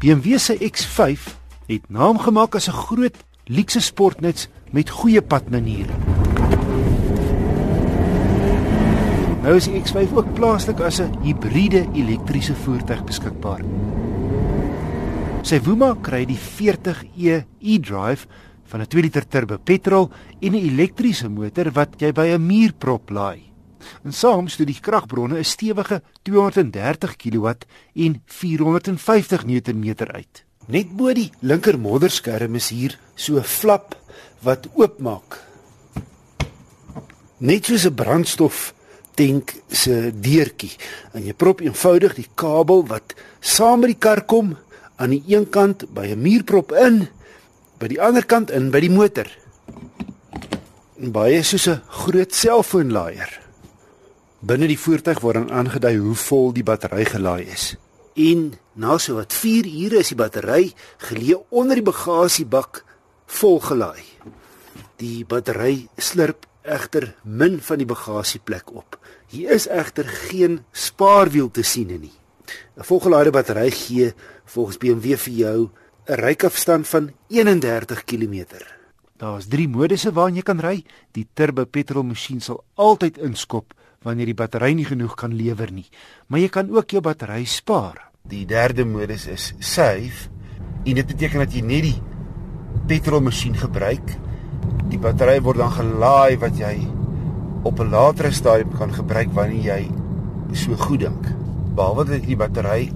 BMW se X5 het naam gemaak as 'n groot luukse sportnuts met goeie padmaniere. Nou is die X5 ook plaaslik as 'n hibriede elektriese voertuig beskikbaar. Sy Wuma kry die 40e e-drive van 'n 2 liter turbo petrol en 'n elektriese motor wat jy by 'n muurprop laai. En saam stoot die kragbronne 'n stewige 230 kW en 450 Nm uit. Net bo die linker modderskerm is hier so 'n flap wat oopmaak. Net soos 'n brandstof tank se deurtjie. En jy prop eenvoudig die kabel wat saam met die kar kom aan die een kant by 'n muurprop in, by die ander kant in by die motor. Baie soos 'n groot selfoonlaaier. Binne die voertuig word dan aangedui hoe vol die battery gelaai is. En na so wat 4 ure is die battery geleë onder die bagasiebak volgelaai. Die battery slurp egter min van die bagasieplek op. Hier is egter geen spaarwiel te sien nie. 'n Volgelaaide battery gee volgens BMW vir jou 'n ryafstand van 31 km. Daar's 3 modusse waarin jy kan ry. Die turbo petrol masjien sal altyd inskop wanneer die battery nie genoeg kan lewer nie. Maar jy kan ook jou battery spaar. Die derde modus is save. En dit beteken dat jy net die petrolmasjien gebruik. Die battery word dan gelaai wat jy op 'n latere stadium kan gebruik wanneer jy so goed dink. Behalwe dat jy die battery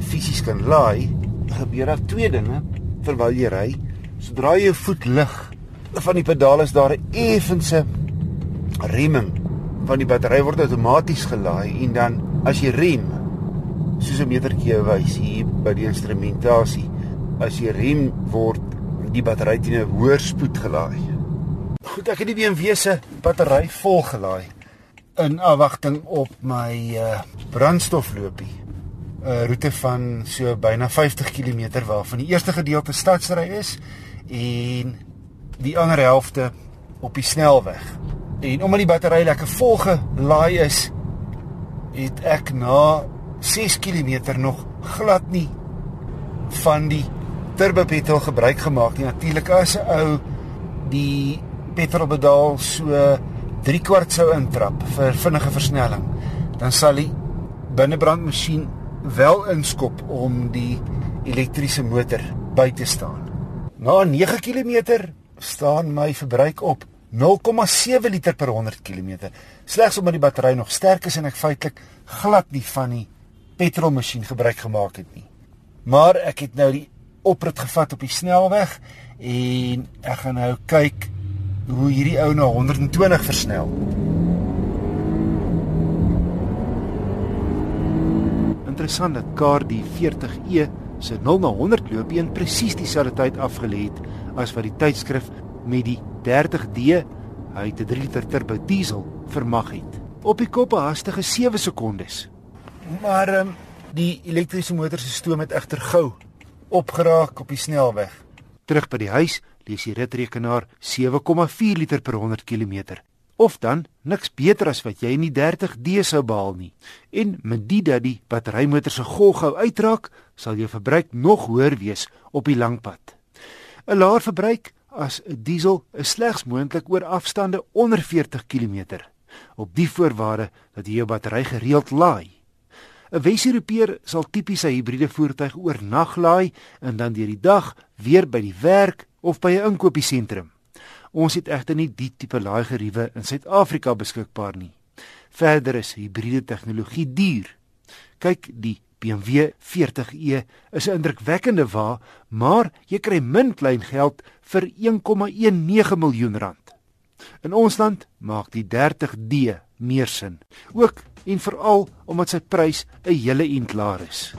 fisies kan laai, gebeur daar twee dinge terwyl jy ry. Sodra jy jou voet lig van die pedaal is daar 'n effense remming van die battery word outomaties gelaai en dan as jy rem soos 'n metertjie wys hier by die instrumentasie as jy rem word die battery teen 'n hoër spoed gelaai. Goed, ek het die BMW se battery vol gelaai in afwagting op my uh, brandstofloopie. 'n uh, roete van so byna 50 km waarvan die eerste gedeelte stadsry is en die ander helfte op die snelweg. En omdat die battery lekker vol gelaai is, het ek na 6 km nog glad nie van die turbo petrol gebruik gemaak nie. Natuurlik as 'n ou die petrolpedaal so 3 kwart sou intrap vir vinnige versnelling, dan sal die binnebrandmasjien wel inskop om die elektriese motor by te staan. Na 9 km staan my verbruik op 0,7 liter per 100 km. Slegs omdat die battery nog sterk is en ek feitelik glad nie van die petrolmasjien gebruik gemaak het nie. Maar ek het nou die oprit gevat op die snelweg en ek gaan nou kyk hoe hierdie ou na 120 versnel. Interessant dat Car die 40e se 0 na 100 loop in presies dieselfde tyd afgelê het as wat die tydskrif met die 30D hy het 'n 3 liter turbo diesel vermag het. Op die kop 'n hastige 7 sekondes. Maar um, die elektriese motor se stoom het egter gou opgeraak op die snelweg. Terug by die huis lees die ritrekenaar 7,4 liter per 100 km. Of dan niks beter as wat jy in die 30D sou behaal nie. En met dit dat die batterymotor se gog gou uitraak, sal jou verbruik nog hoër wees op die lang pad. 'n Laer verbruik as 'n diesel is slegs moontlik oor afstande onder 40 km op die voorwaarde dat jy jou battery gereeld laai. 'n Wes-Europeër sal tipies sy hybride voertuig oornag laai en dan deur die dag weer by die werk of by 'n inkopiesentrum. Ons het egter nie die tipe laaigeriewe in Suid-Afrika beskikbaar nie. Verder is hybride tegnologie duur. Kyk, die BMW 40e is 'n indrukwekkende wa, maar jy kry min klein geld vir 1,19 miljoen rand. In ons land maak die 30D meer sin. Ook en veral omdat sy prys 'n hele ent laer is.